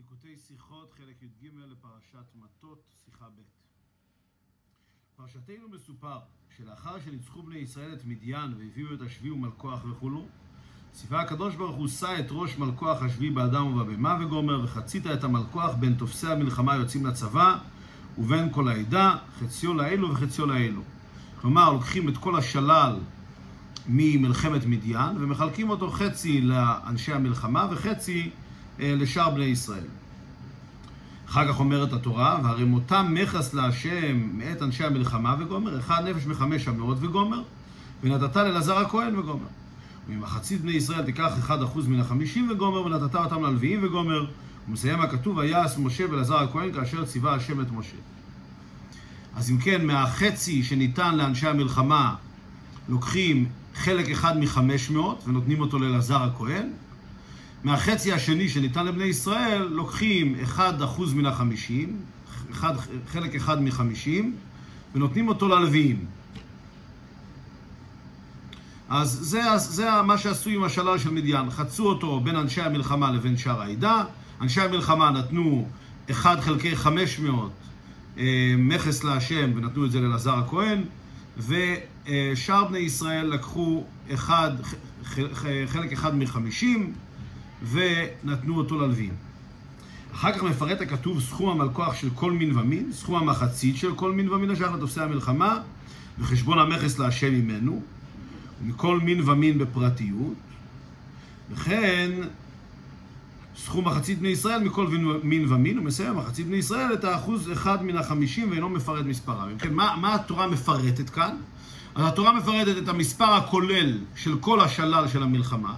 ליקוטי שיחות, חלק י"ג לפרשת מטות, שיחה ב'. פרשתנו מסופר שלאחר שניצחו בני ישראל את מדיין והביאו את השבי ומלכוח וכולו, ציווה הקדוש ברוך הוא שא את ראש מלכוח השבי באדם ובבהמה וגומר, וחצית את המלכוח בין תופסי המלחמה יוצאים לצבא ובין כל העדה, חציו לאלו וחציו לאלו. כלומר, לוקחים את כל השלל ממלחמת מדיין ומחלקים אותו חצי לאנשי המלחמה וחצי לשאר בני ישראל. אחר כך אומרת התורה, והרי מותם מכס להשם מאת אנשי המלחמה וגומר, אחד נפש מחמש המאות וגומר, ונתת לאלעזר הכהן וגומר. וממחצית בני ישראל תיקח אחד אחוז מן החמישים וגומר, ונתת אותם ללוויים וגומר. ומסיים הכתוב, ויעש משה ואלעזר הכהן כאשר ציווה השם את משה. אז אם כן, מהחצי שניתן לאנשי המלחמה, לוקחים חלק אחד מחמש מאות ונותנים אותו לאלעזר הכהן, מהחצי השני שניתן לבני ישראל, לוקחים 1% מן החמישים, חלק אחד מחמישים, ונותנים אותו ללוויים. אז זה, זה מה שעשו עם השלל של מדיין. חצו אותו בין אנשי המלחמה לבין שאר העדה. אנשי המלחמה נתנו 1 חלקי 500 אה, מכס להשם ונתנו את זה לאלעזר הכהן, ושאר בני ישראל לקחו אחד, חלק אחד מחמישים, ונתנו אותו ללווים. אחר כך מפרט הכתוב סכום המלכוח של כל מין ומין, סכום המחצית של כל מין ומין השייך לתופסי המלחמה, וחשבון המכס להשם ממנו, ומכל מין ומין בפרטיות, וכן סכום מחצית בני ישראל מכל מין ומין, ומסיים מחצית בני ישראל את האחוז אחד מן החמישים ואינו מפרט מספרם. כן, מה, מה התורה מפרטת כאן? אז התורה מפרטת את המספר הכולל של כל השלל של המלחמה,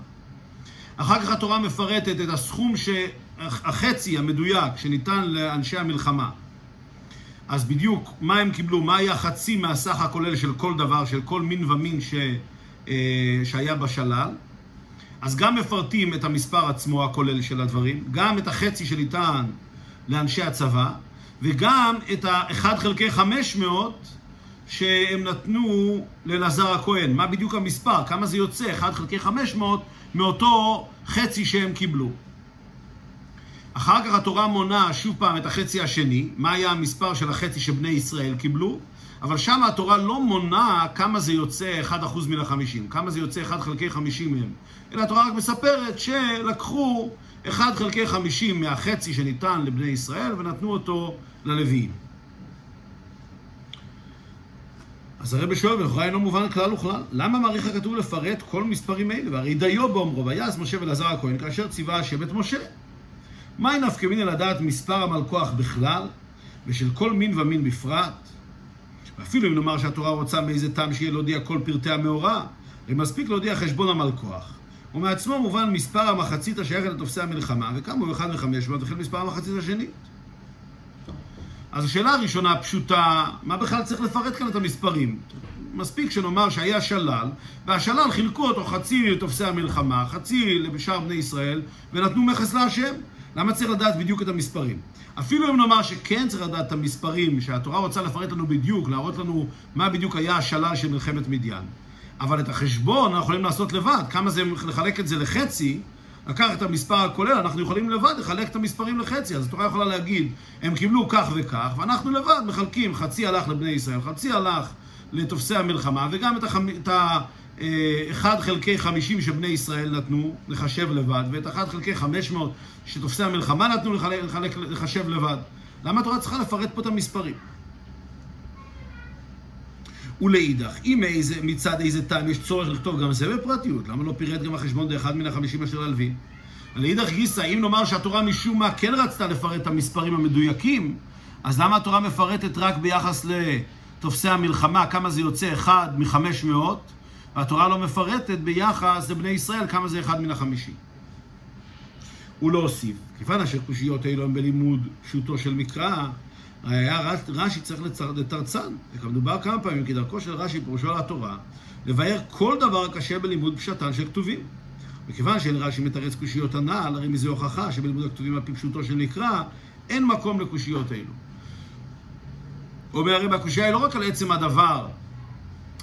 אחר כך התורה מפרטת את הסכום, ש... החצי המדויק שניתן לאנשי המלחמה. אז בדיוק מה הם קיבלו, מה היה חצי מהסך הכולל של כל דבר, של כל מין ומין ש... אה, שהיה בשלל. אז גם מפרטים את המספר עצמו הכולל של הדברים, גם את החצי שניתן לאנשי הצבא, וגם את ה-1 חלקי 500 שהם נתנו לאלעזר הכהן. מה בדיוק המספר? כמה זה יוצא? 1 חלקי 500 מאותו חצי שהם קיבלו. אחר כך התורה מונה שוב פעם את החצי השני, מה היה המספר של החצי שבני ישראל קיבלו, אבל שם התורה לא מונה כמה זה יוצא 1% מן החמישים, כמה זה יוצא 1 חלקי 50 מהם, אלא התורה רק מספרת שלקחו 1 חלקי 50 מהחצי שניתן לבני ישראל ונתנו אותו ללוויים. אז הרבי שואל, ולכאורה אינו מובן כלל וכלל. למה מעריך הכתוב לפרט כל מספרים אלה? והרי דיו באומרו, ויעש משה ואלעזר הכהן, כאשר ציווה השם את משה. מהי נפקא מינא לדעת מספר המלכוח בכלל, ושל כל מין ומין בפרט? ואפילו אם נאמר שהתורה רוצה מאיזה טעם שיהיה להודיע כל פרטי המאורע, ומספיק להודיע חשבון המלכוח. ומעצמו מובן מספר המחצית השייכת לתופסי המלחמה, וכמה הוא אחד מחמש מאות, וכן מספר המחצית השנית. אז השאלה הראשונה פשוטה, מה בכלל צריך לפרט כאן את המספרים? מספיק שנאמר שהיה שלל, והשלל חילקו אותו חצי לתופסי המלחמה, חצי לשאר בני ישראל, ונתנו מכס להשם. למה צריך לדעת בדיוק את המספרים? אפילו אם נאמר שכן צריך לדעת את המספרים, שהתורה רוצה לפרט לנו בדיוק, להראות לנו מה בדיוק היה השלל של מלחמת מדיין. אבל את החשבון אנחנו יכולים לעשות לבד, כמה זה לחלק את זה לחצי, לקחת את המספר הכולל, אנחנו יכולים לבד לחלק את המספרים לחצי. אז התורה יכולה להגיד, הם קיבלו כך וכך, ואנחנו לבד מחלקים, חצי הלך לבני ישראל, חצי הלך לתופסי המלחמה, וגם את, החמ... את ה... חלקי 50 שבני ישראל נתנו לחשב לבד, ואת 1 חלקי 500 שתופסי המלחמה נתנו לחלק, לחשב לבד. למה התורה צריכה לפרט פה את המספרים? ולאידך, אם איזה, מצד איזה טעם יש צורך לכתוב גם זה בפרטיות, למה לא פירט גם החשבון דאחד מן החמישים אשר הלווין? ולאידך גיסא, אם נאמר שהתורה משום מה כן רצתה לפרט את המספרים המדויקים, אז למה התורה מפרטת רק ביחס לתופסי המלחמה, כמה זה יוצא אחד מחמש מאות, והתורה לא מפרטת ביחס לבני ישראל, כמה זה אחד מן החמישים. ולהוסיף, כיוון אשר קושיות אלו הם בלימוד פשוטו של מקרא, היה רש"י צריך לתרצן, מדובר כמה פעמים, כי דרכו של רש"י, פירושו על התורה, לבאר כל דבר הקשה בלימוד פשטן של כתובים. מכיוון שאין רש"י מתרץ קושיות הנ"ל, הרי מזה הוכחה שבלימוד הכתובים על פי פשוטו של מקרא, אין מקום לקושיות אלו. אומר הרי בקושייה היא לא רק על עצם הדבר,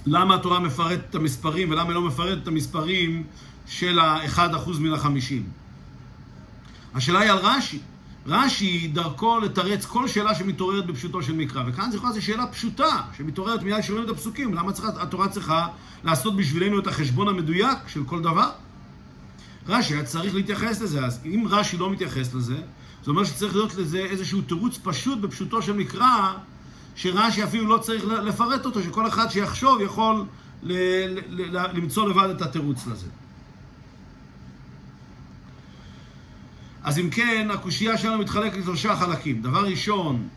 למה התורה מפרטת את המספרים ולמה היא לא מפרטת את המספרים של ה-1% מן החמישים. השאלה היא על רש"י. רש"י דרכו לתרץ כל שאלה שמתעוררת בפשוטו של מקרא, וכאן זו שאלה פשוטה, שמתעוררת מיד שרואים את הפסוקים, למה צריכה, התורה צריכה לעשות בשבילנו את החשבון המדויק של כל דבר? רש"י היה צריך להתייחס לזה, אז אם רש"י לא מתייחס לזה, זה אומר שצריך להיות לזה איזשהו תירוץ פשוט בפשוטו של מקרא, שרש"י אפילו לא צריך לפרט אותו, שכל אחד שיחשוב יכול ל- ל- ל- למצוא לבד את התירוץ לזה. אז אם כן, הקושייה שלנו מתחלקת לשלושה חלקים. דבר ראשון,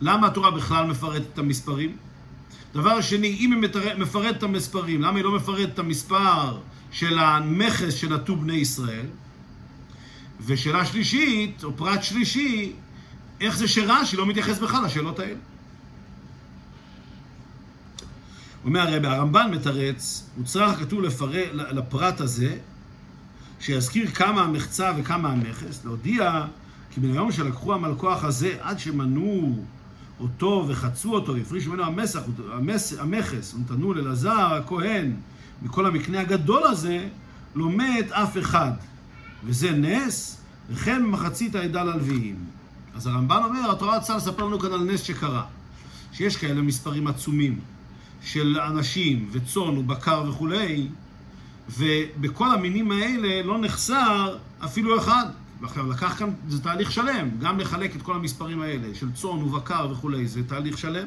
למה התורה בכלל מפרטת את המספרים? דבר שני, אם היא מפרטת את המספרים, למה היא לא מפרטת את המספר של המכס שנטו בני ישראל? ושאלה שלישית, או פרט שלישי, איך זה שרש"י לא מתייחס בכלל לשאלות האלה? אומר הרבי, הרמב"ן מתרץ, הוא צריך כתוב לפרט, לפרט הזה, שיזכיר כמה המחצה וכמה המכס, להודיע כי מן היום שלקחו המלכוח הזה עד שמנעו אותו וחצו אותו והפרישו ממנו המסך, המס, המכס ונתנו לאלעזר הכהן מכל המקנה הגדול הזה, לא מת אף אחד. וזה נס, וכן מחצית העדה ללוויים. אז הרמב"ן אומר, התורה רצה לספר לנו כאן על נס שקרה. שיש כאלה מספרים עצומים של אנשים וצאן ובקר וכולי, ובכל המינים האלה לא נחסר אפילו אחד. ועכשיו, לקח כאן, זה תהליך שלם, גם לחלק את כל המספרים האלה של צאן ובקר וכולי, זה תהליך שלם.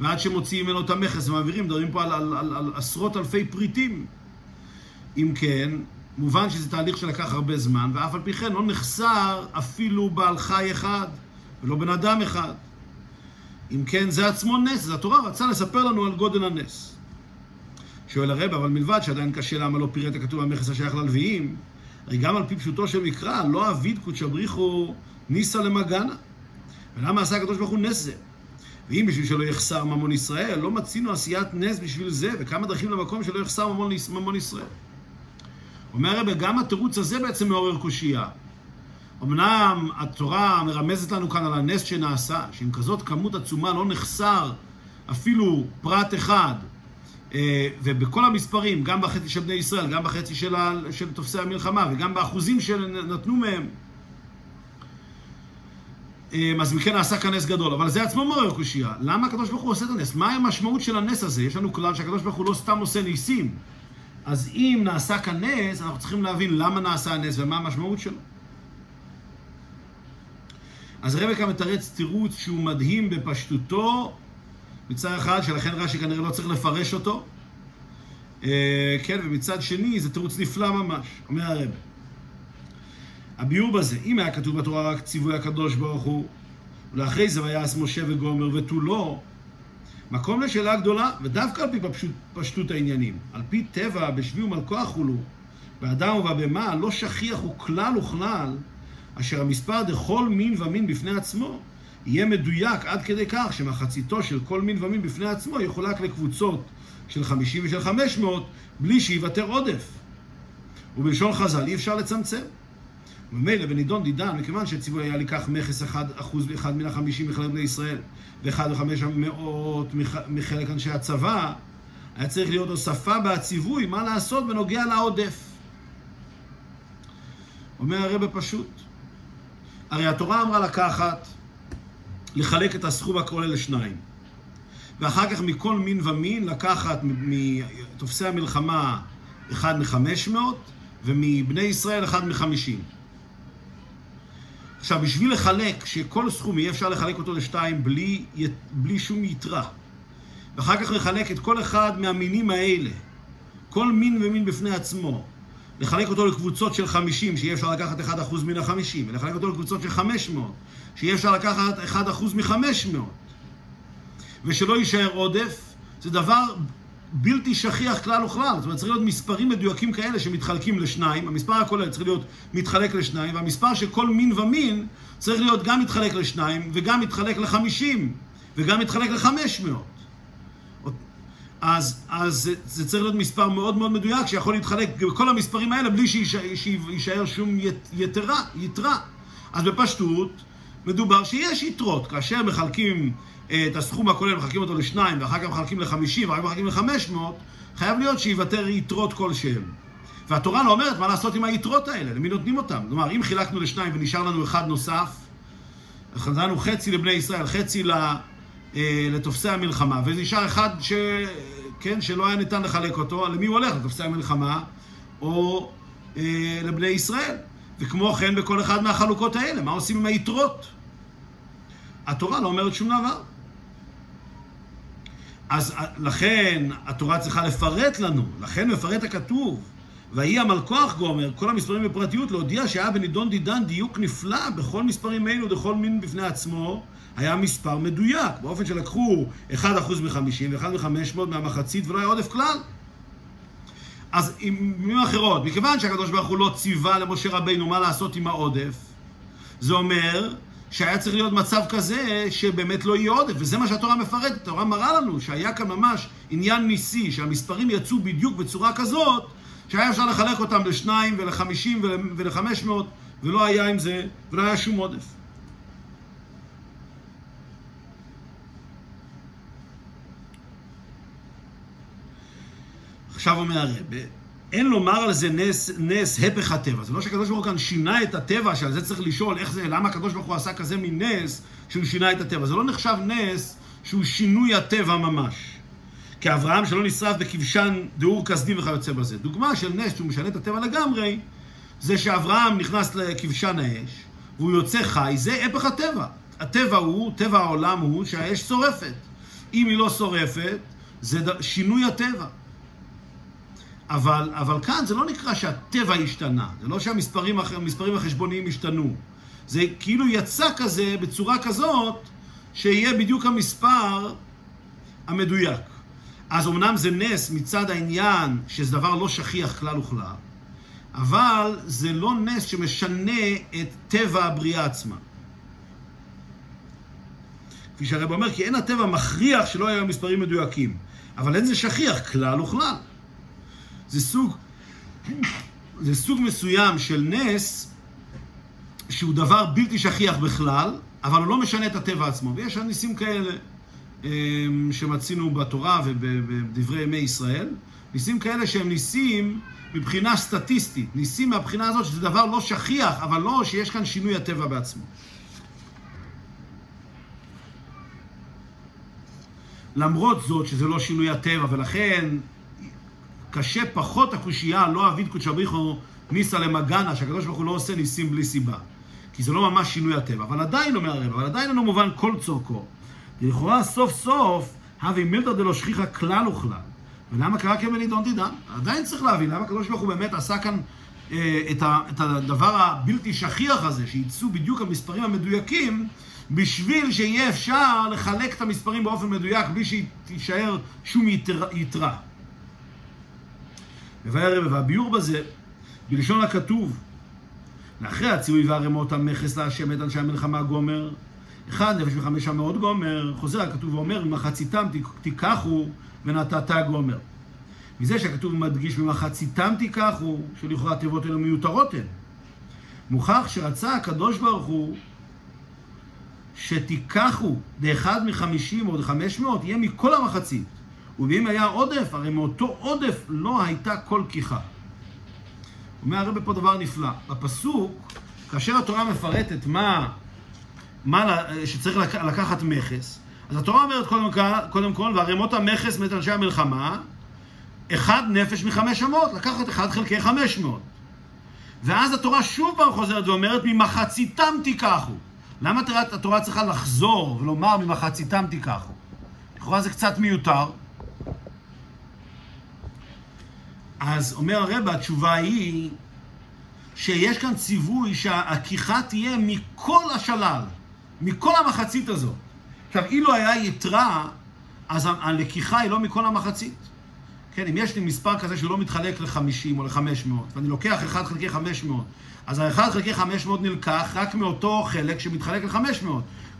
ועד שמוציאים ממנו את המכס ומעבירים, מדברים פה על, על, על, על עשרות אלפי פריטים. אם כן, מובן שזה תהליך שלקח הרבה זמן, ואף על פי כן לא נחסר אפילו בעל חי אחד, ולא בן אדם אחד. אם כן, זה עצמו נס, אז התורה רצה לספר לנו על גודל הנס. שואל הרב, אבל מלבד שעדיין קשה למה לא פירט הכתוב המכס השייך ללוויים, הרי גם על פי פשוטו של מקרא, לא אביד קודשא בריחו ניסה למגנה. ולמה עשה הקדוש ברוך הוא נס זה? ואם בשביל שלא יחסר ממון ישראל, לא מצינו עשיית נס בשביל זה, וכמה דרכים למקום שלא יחסר ממון, ממון ישראל. אומר הרב, גם התירוץ הזה בעצם מעורר קושייה. אמנם התורה מרמזת לנו כאן על הנס שנעשה, שעם כזאת כמות עצומה לא נחסר אפילו פרט אחד ובכל המספרים, גם בחצי של בני ישראל, גם בחצי של, ה... של תופסי המלחמה וגם באחוזים שנתנו מהם, אה, אז מכן נעשה כאן נס גדול, אבל זה עצמו מעורר קושייה. למה הקדוש ברוך הוא עושה את הנס? מה המשמעות של הנס הזה? יש לנו כלל שהקדוש ברוך הוא לא סתם עושה ניסים. אז אם נעשה כאן נס, אנחנו צריכים להבין למה נעשה הנס ומה המשמעות שלו. אז רבקה מתרץ תירוץ שהוא מדהים בפשטותו מצד אחד, שלכן רש"י כנראה לא צריך לפרש אותו. אה, כן, ומצד שני, זה תירוץ נפלא ממש, אומר הרב. הביאור בזה, אם היה כתוב בתורה רק ציווי הקדוש ברוך הוא, ולאחרי זה ויעש משה וגומר ותו לא, מקום לשאלה גדולה, ודווקא על פי פשוט, פשטות העניינים. על פי טבע, בשבי ומלכו אכולו, באדם ובבהמה, לא שכיח הוא כלל וכלל, אשר המספר דכל מין ומין בפני עצמו, יהיה מדויק עד כדי כך שמחציתו של כל מין ומין בפני עצמו יחולק לקבוצות של 50 ושל 500 בלי שייוותר עודף. ובלשון חז"ל אי אפשר לצמצם. וממילא בנידון דידן, מכיוון שהציווי היה לקח מכס אחד, אחוז אחד מן החמישים מחלק בני ישראל ואחד וחמש מאות מחלק אנשי הצבא, היה צריך להיות הוספה בהציווי מה לעשות בנוגע לעודף. אומר הרב פשוט, הרי התורה אמרה לקחת לחלק את הסכום הכולל לשניים. ואחר כך מכל מין ומין לקחת מתופסי המלחמה אחד מחמש מאות ומבני ישראל אחד מחמישים. עכשיו, בשביל לחלק, שכל סכום יהיה אפשר לחלק אותו לשתיים בלי, בלי שום יתרה, ואחר כך לחלק את כל אחד מהמינים האלה, כל מין ומין בפני עצמו, לחלק אותו לקבוצות של 50, שיהיה אפשר לקחת 1% מן ה-50, ולחלק אותו לקבוצות של 500, שיהיה אפשר לקחת 1% מ-500, ושלא יישאר עודף, זה דבר בלתי שכיח כלל וכלל. זאת אומרת, צריך להיות מספרים מדויקים כאלה שמתחלקים לשניים, המספר הכולל צריך להיות מתחלק לשניים, והמספר של כל מין ומין צריך להיות גם מתחלק לשניים, וגם מתחלק לחמישים, וגם מתחלק לחמש מאות. אז, אז זה, זה צריך להיות מספר מאוד מאוד מדויק, שיכול להתחלק בכל המספרים האלה בלי שיישאר שום יתרה, יתרה. אז בפשטות, מדובר שיש יתרות. כאשר מחלקים אה, את הסכום הכולל, מחלקים אותו לשניים, ואחר כך מחלקים לחמישים, ואחר כך מחלקים לחמש מאות, חייב להיות שיוותר יתרות כלשהם. והתורה לא אומרת מה לעשות עם היתרות האלה, למי נותנים אותם. כלומר, אם חילקנו לשניים ונשאר לנו אחד נוסף, חזרנו חצי לבני ישראל, חצי לתופסי המלחמה, ונשאר אחד ש... כן, שלא היה ניתן לחלק אותו, למי הוא הולך? לתופסי המלחמה, או אה, לבני ישראל. וכמו כן בכל אחד מהחלוקות האלה, מה עושים עם היתרות? התורה לא אומרת שום דבר. אז לכן התורה צריכה לפרט לנו, לכן מפרט הכתוב. ויהי המלכוח גומר, כל המספרים בפרטיות, להודיע שהיה בנידון דידן דיוק נפלא בכל מספרים אלו, בכל מין בפני עצמו, היה מספר מדויק, באופן שלקחו 1% מ-50 ו-1 מ-500 מהמחצית ולא היה עודף כלל. אז במילים אחרות, מכיוון שהקדוש ברוך הוא לא ציווה למשה רבינו מה לעשות עם העודף, זה אומר שהיה צריך להיות מצב כזה שבאמת לא יהיה עודף, וזה מה שהתורה מפרטת. התורה מראה לנו שהיה כאן ממש עניין ניסי, שהמספרים יצאו בדיוק בצורה כזאת, שהיה אפשר לחלק אותם לשניים ולחמישים ולחמש מאות, ולא היה עם זה, ולא היה שום עודף. עכשיו אומר הרב, אין לומר על זה נס, נס הפך הטבע. זה לא שהקדוש ברוך הוא כאן שינה את הטבע, שעל זה צריך לשאול איך זה, למה הקדוש ברוך הוא עשה כזה מין נס שהוא שינה את הטבע. זה לא נחשב נס שהוא שינוי הטבע ממש. כאברהם שלא נשרף בכבשן דאור כסדים וכיוצא בזה. דוגמה של נס שהוא משנה את הטבע לגמרי, זה שאברהם נכנס לכבשן האש, והוא יוצא חי, זה הפך הטבע. הטבע הוא, טבע העולם הוא שהאש שורפת. אם היא לא שורפת, זה שינוי הטבע. אבל, אבל כאן זה לא נקרא שהטבע השתנה, זה לא שהמספרים החשבוניים השתנו. זה כאילו יצא כזה בצורה כזאת שיהיה בדיוק המספר המדויק. אז אמנם זה נס מצד העניין שזה דבר לא שכיח כלל וכלל, אבל זה לא נס שמשנה את טבע הבריאה עצמה. כפי שהרב אומר, כי אין הטבע מכריח שלא היו מספרים מדויקים, אבל אין זה שכיח כלל וכלל. זה סוג, זה סוג מסוים של נס שהוא דבר בלתי שכיח בכלל, אבל הוא לא משנה את הטבע עצמו. ויש ניסים כאלה אמ, שמצינו בתורה ובדברי ימי ישראל, ניסים כאלה שהם ניסים מבחינה סטטיסטית, ניסים מהבחינה הזאת שזה דבר לא שכיח, אבל לא שיש כאן שינוי הטבע בעצמו. למרות זאת שזה לא שינוי הטבע, ולכן קשה פחות הקושייה, לא אביד קודשא בריחו ניסה למגנה, שהקדוש ברוך הוא לא עושה ניסים בלי סיבה. כי זה לא ממש שינוי הטבע. אבל עדיין, אומר הרב, אבל עדיין אינו מובן כל צורכו. לכאורה סוף סוף, הווי מילתא דלא שכיחא כלל וכלל. ולמה קרה כמלידון דידן? עדיין צריך להבין למה הקדוש ברוך הוא באמת עשה כאן אה, את, ה, את הדבר הבלתי שכיח הזה, שיצאו בדיוק המספרים המדויקים, בשביל שיהיה אפשר לחלק את המספרים באופן מדויק בלי שתישאר שום יתרה. ובערב והביאור בזה, בלשון הכתוב, לאחרי הציווי והרמות המכס להשם את אנשי המלחמה גומר, אחד נפש וחמישה מאות גומר, חוזר הכתוב ואומר, ממחציתם תיקחו ונתת גומר. מזה שהכתוב מדגיש ממחציתם תיקחו, שלכאורה התיבות האלו מיותרות הן. מוכח שרצה הקדוש ברוך הוא שתיקחו לאחד מחמישים או לחמש מאות, יהיה מכל המחצית. ואם היה עודף, הרי מאותו עודף לא הייתה כל כיחה. אומר הרבה פה דבר נפלא. בפסוק, כאשר התורה מפרטת מה, מה שצריך לקחת מכס, אז התורה אומרת קודם, קודם כל, וערימות המכס מאת אנשי המלחמה, אחד נפש מחמש אמות, לקחת אחד חלקי חמש מאות. ואז התורה שוב פעם חוזרת ואומרת, ממחציתם תיקחו. למה התורה צריכה לחזור ולומר ממחציתם תיקחו? לכאורה זה קצת מיותר. אז אומר הרבה, התשובה היא שיש כאן ציווי שהכיחה תהיה מכל השלל, מכל המחצית הזאת. עכשיו, אילו היה יתרה, אז הלקיחה היא לא מכל המחצית. כן, אם יש לי מספר כזה שהוא לא מתחלק ל-50 או ל-500, ואני לוקח 1 חלקי 500, אז ה-1 חלקי 500 נלקח רק מאותו חלק שמתחלק ל-500.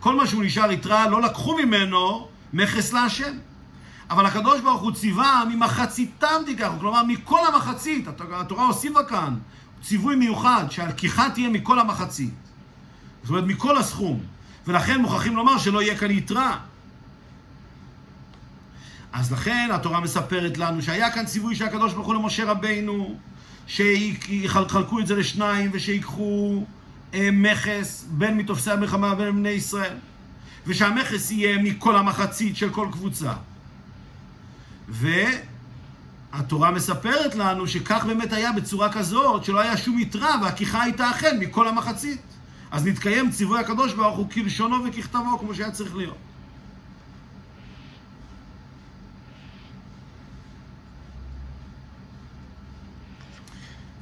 כל מה שהוא נשאר יתרה, לא לקחו ממנו מכס להשם. אבל הקדוש ברוך הוא ציווה ממחציתם תיקחו, כלומר מכל המחצית, התורה הוסיפה כאן ציווי מיוחד שהלקיחה תהיה מכל המחצית. זאת אומרת מכל הסכום, ולכן מוכרחים לומר שלא יהיה כאן יתרה. אז לכן התורה מספרת לנו שהיה כאן ציווי של הקדוש ברוך הוא למשה רבינו, שיחלקו את זה לשניים ושיקחו אה, מכס בין מתופסי המלחמה ובין בני ישראל. ושהמכס יהיה מכל המחצית של כל קבוצה. והתורה מספרת לנו שכך באמת היה בצורה כזאת, שלא היה שום יתרה והכיחה הייתה אכן מכל המחצית. אז נתקיים ציווי הקדוש ברוך הוא כלשונו וככתבו, כמו שהיה צריך להיות.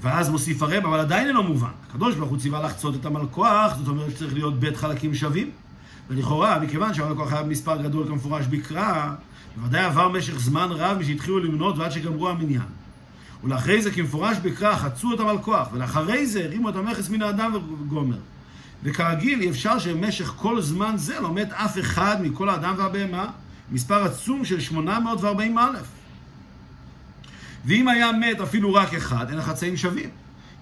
ואז מוסיף הרב, אבל עדיין אינו מובן. הקדוש ברוך הוא ציווה לחצות את המלכוח, זאת אומרת שצריך להיות בית חלקים שווים. ולכאורה, מכיוון שהמלכוח היה במספר גדול כמפורש בקרא, בוודאי עבר משך זמן רב משהתחילו למנות ועד שגמרו המניין. ולאחרי זה כמפורש בקרא חצו את המלכוח, ולאחרי זה הרימו את המכס מן האדם וגומר. וכרגיל אי אפשר שבמשך כל זמן זה לא מת אף אחד מכל האדם והבהמה, מספר עצום של 840 אלף. ואם היה מת אפילו רק אחד, אין החצאים שווים.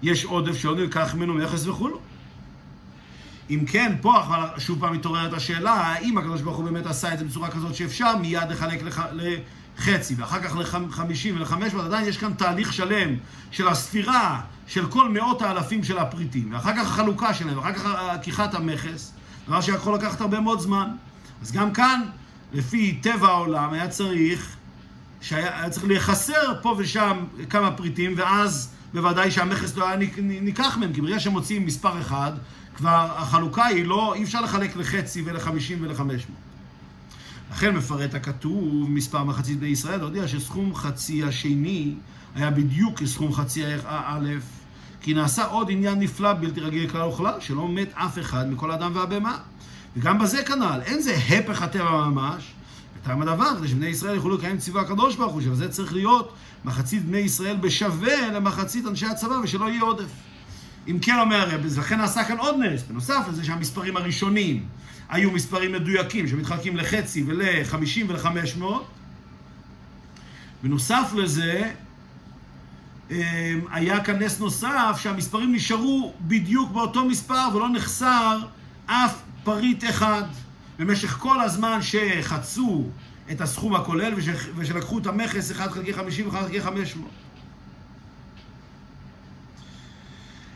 יש עודף שעוד נלקח ממנו מכס וכולו. אם כן, פה שוב פעם מתעוררת השאלה, האם הקדוש ברוך הוא באמת עשה את זה בצורה כזאת שאפשר מיד לחלק לח... לחצי, ואחר כך לחמישים ולחמש מאות, עדיין יש כאן תהליך שלם של הספירה של כל מאות האלפים של הפריטים, ואחר כך החלוקה שלהם, ואחר כך עקיחת המכס, דבר שיכול לקחת הרבה מאוד זמן. אז גם כאן, לפי טבע העולם, היה צריך, שהיה צריך להיחסר פה ושם כמה פריטים, ואז בוודאי שהמכס לא היה ניקח מהם, כי ברגע שמוציאים מספר אחד, כבר החלוקה היא לא, אי אפשר לחלק לחצי ולחמישים ולחמש מאות. לכן מפרט הכתוב מספר מחצית בני ישראל, הודיע שסכום חצי השני היה בדיוק כסכום חצי א', כי נעשה עוד עניין נפלא בלתי רגיל כלל וכלל, שלא מת אף אחד מכל אדם והבהמה. וגם בזה כנ"ל, אין זה הפך הטבע ממש, וטעם הדבר, כדי שבני ישראל יוכלו לקיים ציווי הקדוש ברוך הוא, שבזה צריך להיות מחצית בני ישראל בשווה למחצית אנשי הצבא, ושלא יהיה עודף. אם כן אומר הרב, לכן נעשה כאן עוד נס, בנוסף לזה שהמספרים הראשונים היו מספרים מדויקים שמתחלקים לחצי ול-50 ול-500. בנוסף לזה, אמ, היה כאן נס נוסף שהמספרים נשארו בדיוק באותו מספר ולא נחסר אף פריט אחד. במשך כל הזמן שחצו את הסכום הכולל ושלקחו את המכס 1 חלקי 50 ו-1 חלקי 500.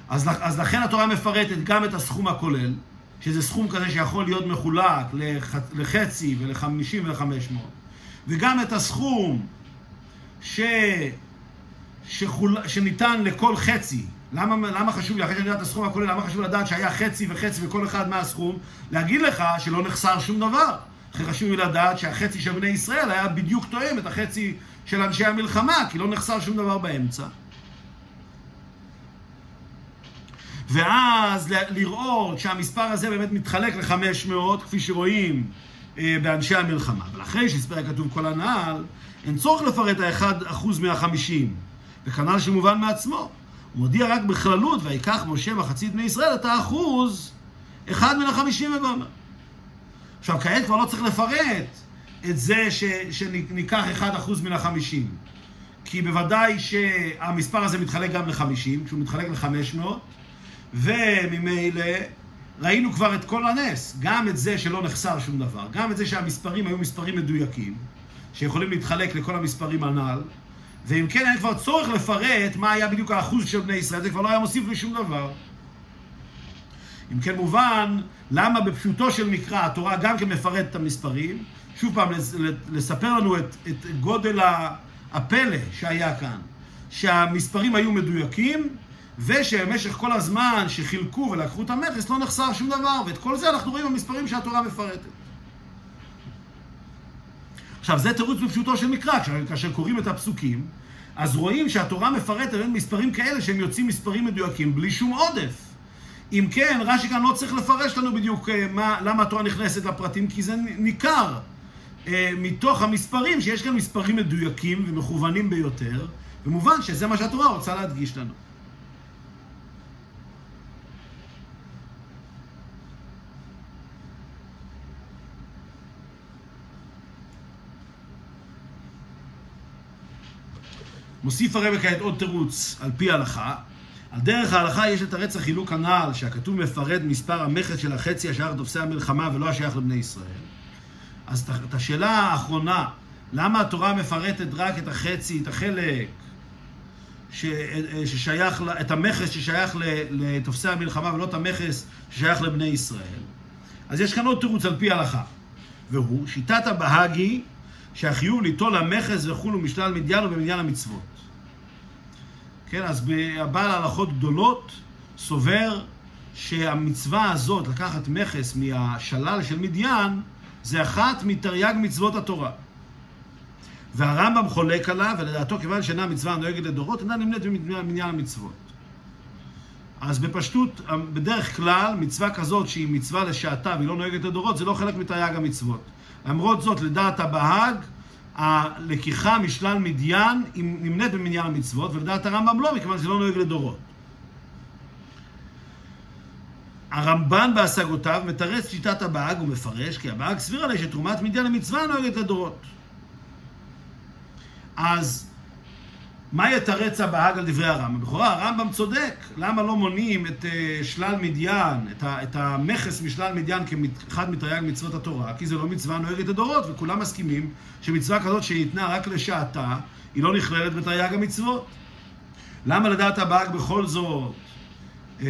אז, אז לכן התורה מפרטת גם את הסכום הכולל, שזה סכום כזה שיכול להיות מחולק לח, לחצי ולחמישים ולחמש מאות, וגם את הסכום ש, שחול, שניתן לכל חצי. למה, למה חשוב לי, אחרי שאני יודע את הסכום הכולל, למה חשוב לדעת שהיה חצי וחצי וכל אחד מהסכום? להגיד לך שלא נחסר שום דבר. אחרי חשוב לי לדעת שהחצי של בני ישראל היה בדיוק תואם את החצי של אנשי המלחמה, כי לא נחסר שום דבר באמצע. ואז לראות שהמספר הזה באמת מתחלק ל-500, כפי שרואים אה, באנשי המלחמה. אבל אחרי שהספר כתוב כל הנעל, אין צורך לפרט ה-1% מה-50, וכנ"ל שמובן מעצמו. הוא מודיע רק בכללות, ויקח משה מחצית בני ישראל את האחוז, אחד מן החמישים ובאמר. עכשיו, כעת כבר לא צריך לפרט את זה ש, שניקח 1% מן החמישים. כי בוודאי שהמספר הזה מתחלק גם ל-50, כשהוא מתחלק ל-500, וממילא ראינו כבר את כל הנס, גם את זה שלא נחסר שום דבר, גם את זה שהמספרים היו מספרים מדויקים, שיכולים להתחלק לכל המספרים הנ"ל, ואם כן היה כבר צורך לפרט מה היה בדיוק האחוז של בני ישראל, זה כבר לא היה מוסיף לי שום דבר. אם כן מובן, למה בפשוטו של מקרא התורה גם כן מפרט את המספרים, שוב פעם לספר לנו את, את גודל הפלא שהיה כאן, שהמספרים היו מדויקים, ושבמשך כל הזמן שחילקו ולקחו את המכס לא נחסר שום דבר, ואת כל זה אנחנו רואים במספרים שהתורה מפרטת. עכשיו, זה תירוץ בפשוטו של מקרא, כאשר קוראים את הפסוקים, אז רואים שהתורה מפרטת בין מספרים כאלה שהם יוצאים מספרים מדויקים בלי שום עודף. אם כן, רש"י כאן לא צריך לפרש לנו בדיוק אה, מה, למה התורה נכנסת לפרטים, כי זה ניכר אה, מתוך המספרים, שיש כאן מספרים מדויקים ומכוונים ביותר, ומובן שזה מה שהתורה רוצה להדגיש לנו. מוסיף הרב כעת עוד תירוץ על פי ההלכה. על דרך ההלכה יש את הרצח חילוק הנעל, שהכתוב מפרט מספר המכס של החצי השייך לתופסי המלחמה ולא השייך לבני ישראל. אז את השאלה האחרונה, למה התורה מפרטת רק את החצי, את החלק ש, ששייך, את המכס ששייך לתופסי המלחמה ולא את המכס ששייך לבני ישראל. אז יש כאן עוד תירוץ על פי הלכה, והוא שיטת הבהגי שהחיוב ליטול המכס וכולו משלל מדיין ובמניין המצוות. כן, אז הבעל הלכות גדולות סובר שהמצווה הזאת, לקחת מכס מהשלל של מדיין, זה אחת מתרי"ג מצוות התורה. והרמב"ם חולק עליו, ולדעתו כיוון שאינה מצווה הנוהגת לדורות, אינה נמנית במניין המצוות. אז בפשטות, בדרך כלל, מצווה כזאת שהיא מצווה לשעתה והיא לא נוהגת לדורות, זה לא חלק מתרי"ג המצוות. למרות זאת, לדעת הבהג, הלקיחה משלל מדיין נמנית במניין המצוות, ולדעת הרמב"ם לא, מכיוון שזה לא נוהג לדורות. הרמב"ן בהשגותיו מתרץ שיטת הבהג ומפרש כי הבהג סביר עלי שתרומת מדיין המצווה נוהגת לדורות. אז מה יתרץ הבהג על דברי הרמב"ם? בכורה הרמב"ם צודק, למה לא מונים את uh, שלל מדיין, את, ה, את המכס משלל מדיין כאחד מתרי"ג מצוות התורה? כי זה לא מצווה נוהגת לדורות, וכולם מסכימים שמצווה כזאת שניתנה רק לשעתה, היא לא נכללת בתרי"ג המצוות. למה לדעת הבהג בכל זאת uh,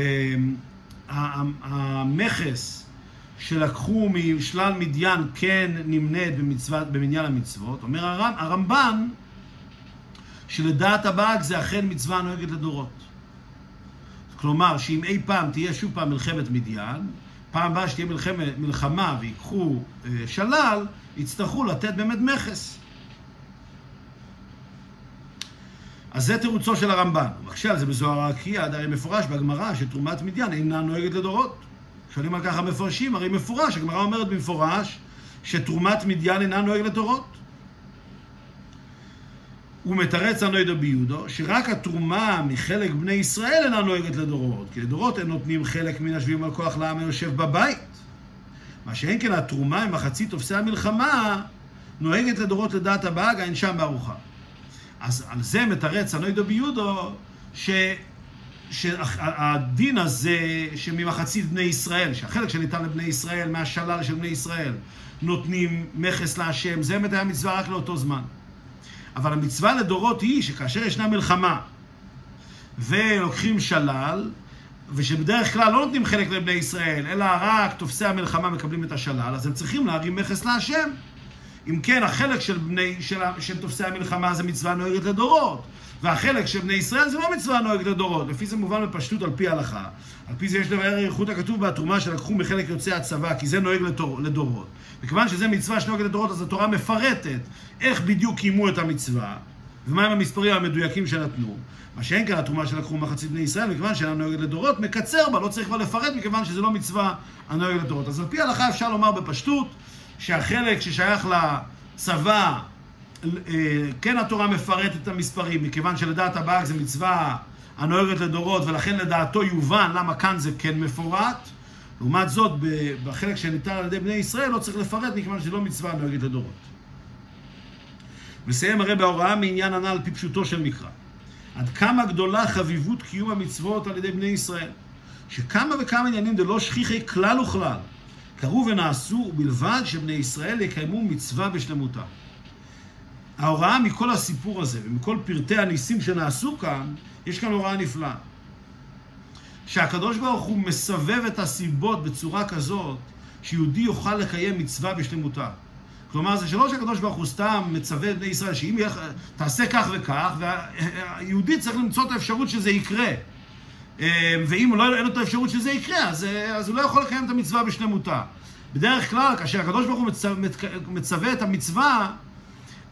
המכס שלקחו משלל מדיין כן נמנית במצוות, במניין המצוות? אומר הרמ, הרמב"ן שלדעת הבאג זה אכן מצווה נוהגת לדורות. כלומר, שאם אי פעם תהיה שוב פעם מלחמת מדיין, פעם הבאה שתהיה מלחמה, מלחמה ויקחו אה, שלל, יצטרכו לתת באמת מכס. אז זה תירוצו של הרמב"ן. הוא מקשה על זה בזוהר הקריאה, הרי מפורש בגמרא שתרומת מדיין אינה נוהגת לדורות. שואלים על כך המפרשים, הרי מפורש, הגמרא אומרת במפורש שתרומת מדיין אינה נוהגת לדורות. הוא מתרץ הנוידו ביודו, שרק התרומה מחלק בני ישראל אינה נוהגת לדורות, כי לדורות הם נותנים חלק מן השביעים על כוח לעם היושב בבית. מה שאין כן התרומה ממחצית תופסי המלחמה נוהגת לדורות לדעת הבאגה, אין שם בארוחה. אז על זה מתרץ הנוידו ביודו, ש... שהדין הזה שממחצית בני ישראל, שהחלק שניתן לבני ישראל מהשלל של בני ישראל, נותנים מכס להשם, זה היה מצווה רק לאותו זמן. אבל המצווה לדורות היא שכאשר ישנה מלחמה ולוקחים שלל, ושבדרך כלל לא נותנים חלק לבני ישראל, אלא רק תופסי המלחמה מקבלים את השלל, אז הם צריכים להרים מכס להשם. אם כן, החלק של, בני, של, של תופסי המלחמה זה מצווה נוהגת לדורות, והחלק של בני ישראל זה לא מצווה נוהגת לדורות. לפי זה מובן בפשטות על פי ההלכה. על פי זה יש לבאר איכות הכתוב בתרומה שלקחו מחלק יוצאי הצבא, כי זה נוהג לדור, לדורות. מכיוון שזה מצווה שנוהגת לדורות, אז התורה מפרטת איך בדיוק קיימו את המצווה, ומהם המספרים המדויקים שנתנו. מה שאין כאן התרומה שלקחו מחצית בני ישראל, מכיוון שאינה נוהגת לדורות, מקצר בה, לא צריך כבר לפרט, מכיוון שזה לא מצווה הנוהגת לדורות. אז על פי ההלכה אפשר לומר בפשטות, שהחלק ששייך לצבא, כן התורה מפרטת את המספרים, מכיוון שלדעת הבאג זה מצווה הנוהגת לדורות, ולכן לדעתו יובן למה כאן זה כן מפורט. לעומת זאת, בחלק שניתן על ידי בני ישראל לא צריך לפרט, מכיוון שזה לא מצווה הנוהגת לדורות. מסיים הרי בהוראה מעניין הנ"ל על פי פשוטו של מקרא. עד כמה גדולה חביבות קיום המצוות על ידי בני ישראל, שכמה וכמה עניינים דלא שכיחי כלל וכלל, קרו ונעשו, ובלבד שבני ישראל יקיימו מצווה בשלמותה. ההוראה מכל הסיפור הזה ומכל פרטי הניסים שנעשו כאן, יש כאן הוראה נפלאה. שהקדוש ברוך הוא מסבב את הסיבות בצורה כזאת שיהודי יוכל לקיים מצווה בשלמותה. כלומר, זה שלא שהקדוש ברוך הוא סתם מצווה את בני ישראל, שאם יח... תעשה כך וכך, והיהודי צריך למצוא את האפשרות שזה יקרה. אה, ואם לא, אין לו את האפשרות שזה יקרה, אז, אה, אז הוא לא יכול לקיים את המצווה בשלמותה. בדרך כלל, כאשר הקדוש ברוך הוא מצווה, מצווה את המצווה,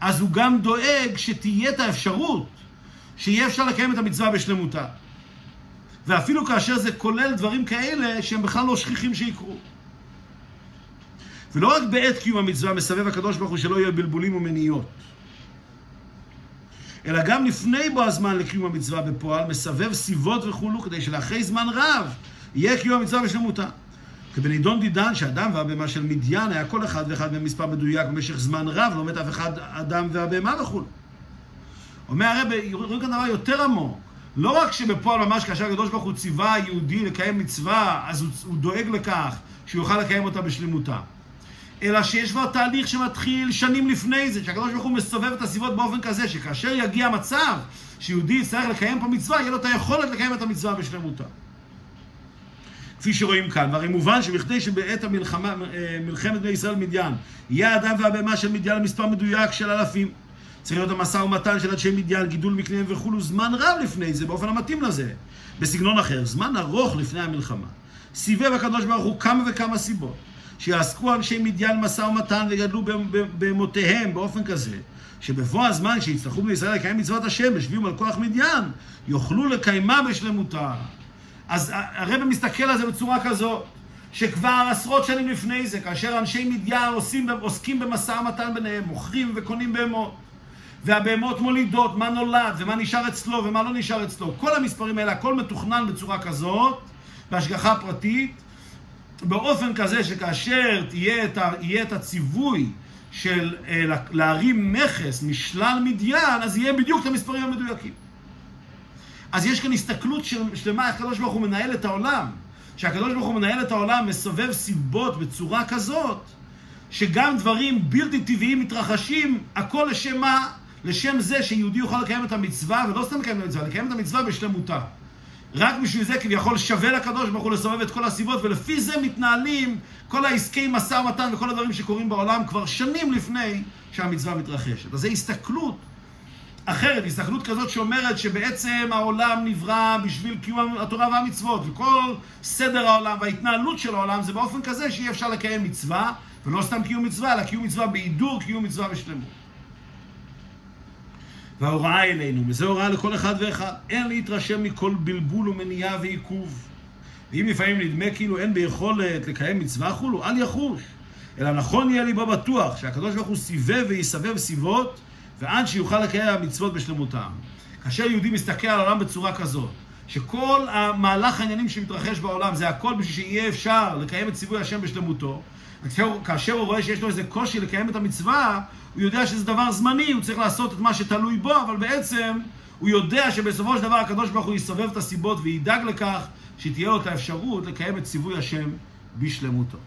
אז הוא גם דואג שתהיה את האפשרות שיהיה אפשר לקיים את המצווה בשלמותה. ואפילו כאשר זה כולל דברים כאלה שהם בכלל לא שכיחים שיקרו. ולא רק בעת קיום המצווה מסבב הקדוש ברוך הוא שלא יהיו בלבולים ומניעות. אלא גם לפני בו הזמן לקיום המצווה בפועל, מסבב סיבות וכולו, כדי שלאחרי זמן רב יהיה קיום המצווה בשלמותה. כבנידון דידן, שאדם והבהמה של מדיין היה כל אחד ואחד מהם מספר מדויק במשך זמן רב, לא מת אף אחד אדם והבהמה וכולו. אומר הרב, רואים כאן דבר יותר עמוק. לא רק שבפועל ממש כאשר הקדוש ברוך הוא ציווה יהודי לקיים מצווה, אז הוא, הוא דואג לכך שהוא יוכל לקיים אותה בשלמותה. אלא שיש כבר תהליך שמתחיל שנים לפני זה, שהקדוש ברוך הוא מסובב את הסיבות באופן כזה, שכאשר יגיע מצב שיהודי יצטרך לקיים פה מצווה, יהיה לו את היכולת לקיים את המצווה בשלמותה. כפי שרואים כאן, והרי מובן שבכדי שבעת המלחמה, אה, מלחמת בני ישראל מדיין, יהיה האדם והבהמה של מדיין למספר מדויק של אלפים. צריך להיות המשא ומתן של אנשי מדיין, גידול מקניהם וכולו, זמן רב לפני זה, באופן המתאים לזה. בסגנון אחר, זמן ארוך לפני המלחמה. סיבב הקדוש ברוך הוא כמה וכמה סיבות. שיעסקו אנשי מדיין משא ומתן וגדלו במותיהם באופן כזה, שבבוא הזמן שיצטרכו בני ישראל לקיים מצוות השם, ישביעו על כוח מדיין, יוכלו לקיימה בשלמותה. אז הרב מסתכל על זה בצורה כזו, שכבר עשרות שנים לפני זה, כאשר אנשי מדיין עושים, עוסקים במשא ומתן ביניהם, מוכרים וקונים בהמות, והבהמות מולידות, מה נולד ומה נשאר אצלו ומה לא נשאר אצלו, כל המספרים האלה, הכל מתוכנן בצורה כזאת, בהשגחה פרטית, באופן כזה שכאשר תהיה את ה, יהיה את הציווי של אה, להרים מכס משלל מדיין, אז יהיה בדיוק את המספרים המדויקים. אז יש כאן הסתכלות שלמה איך הקדוש ברוך הוא מנהל את העולם. שהקדוש ברוך הוא מנהל את העולם, מסובב סיבות בצורה כזאת, שגם דברים בלתי טבעיים מתרחשים, הכל לשם מה? לשם זה שיהודי יוכל לקיים את המצווה, ולא סתם לקיים את המצווה, לקיים את המצווה בשלמותה. רק בשביל זה כביכול שווה לקדוש ברוך הוא לסובב את כל הסיבות, ולפי זה מתנהלים כל העסקי משא ומתן וכל הדברים שקורים בעולם כבר שנים לפני שהמצווה מתרחשת. אז זו הסתכלות אחרת, הסתכלות כזאת שאומרת שבעצם העולם נברא בשביל קיום התורה והמצוות, וכל סדר העולם וההתנהלות של העולם זה באופן כזה שאי אפשר לקיים מצווה, ולא סתם קיום מצווה, אלא קיום מצווה בהידור, קיום מצווה בשלמות. וההוראה אלינו, וזו הוראה לכל אחד ואחד, אין להתרשם מכל בלבול ומניעה ועיכוב. ואם לפעמים נדמה כאילו אין ביכולת לקיים מצווה חולו, אל יחוש. אלא נכון יהיה לי בבטוח שהקדוש ברוך הוא סיבב ויסבב סיבות ועד שיוכל לקיים המצוות בשלמותם. כאשר יהודי מסתכל על העולם בצורה כזאת, שכל המהלך העניינים שמתרחש בעולם זה הכל בשביל שיהיה אפשר לקיים את ציווי השם בשלמותו, כאשר הוא רואה שיש לו איזה קושי לקיים את המצווה, הוא יודע שזה דבר זמני, הוא צריך לעשות את מה שתלוי בו, אבל בעצם הוא יודע שבסופו של דבר הקדוש ברוך הוא יסובב את הסיבות וידאג לכך שתהיה לו את האפשרות לקיים את ציווי השם בשלמותו.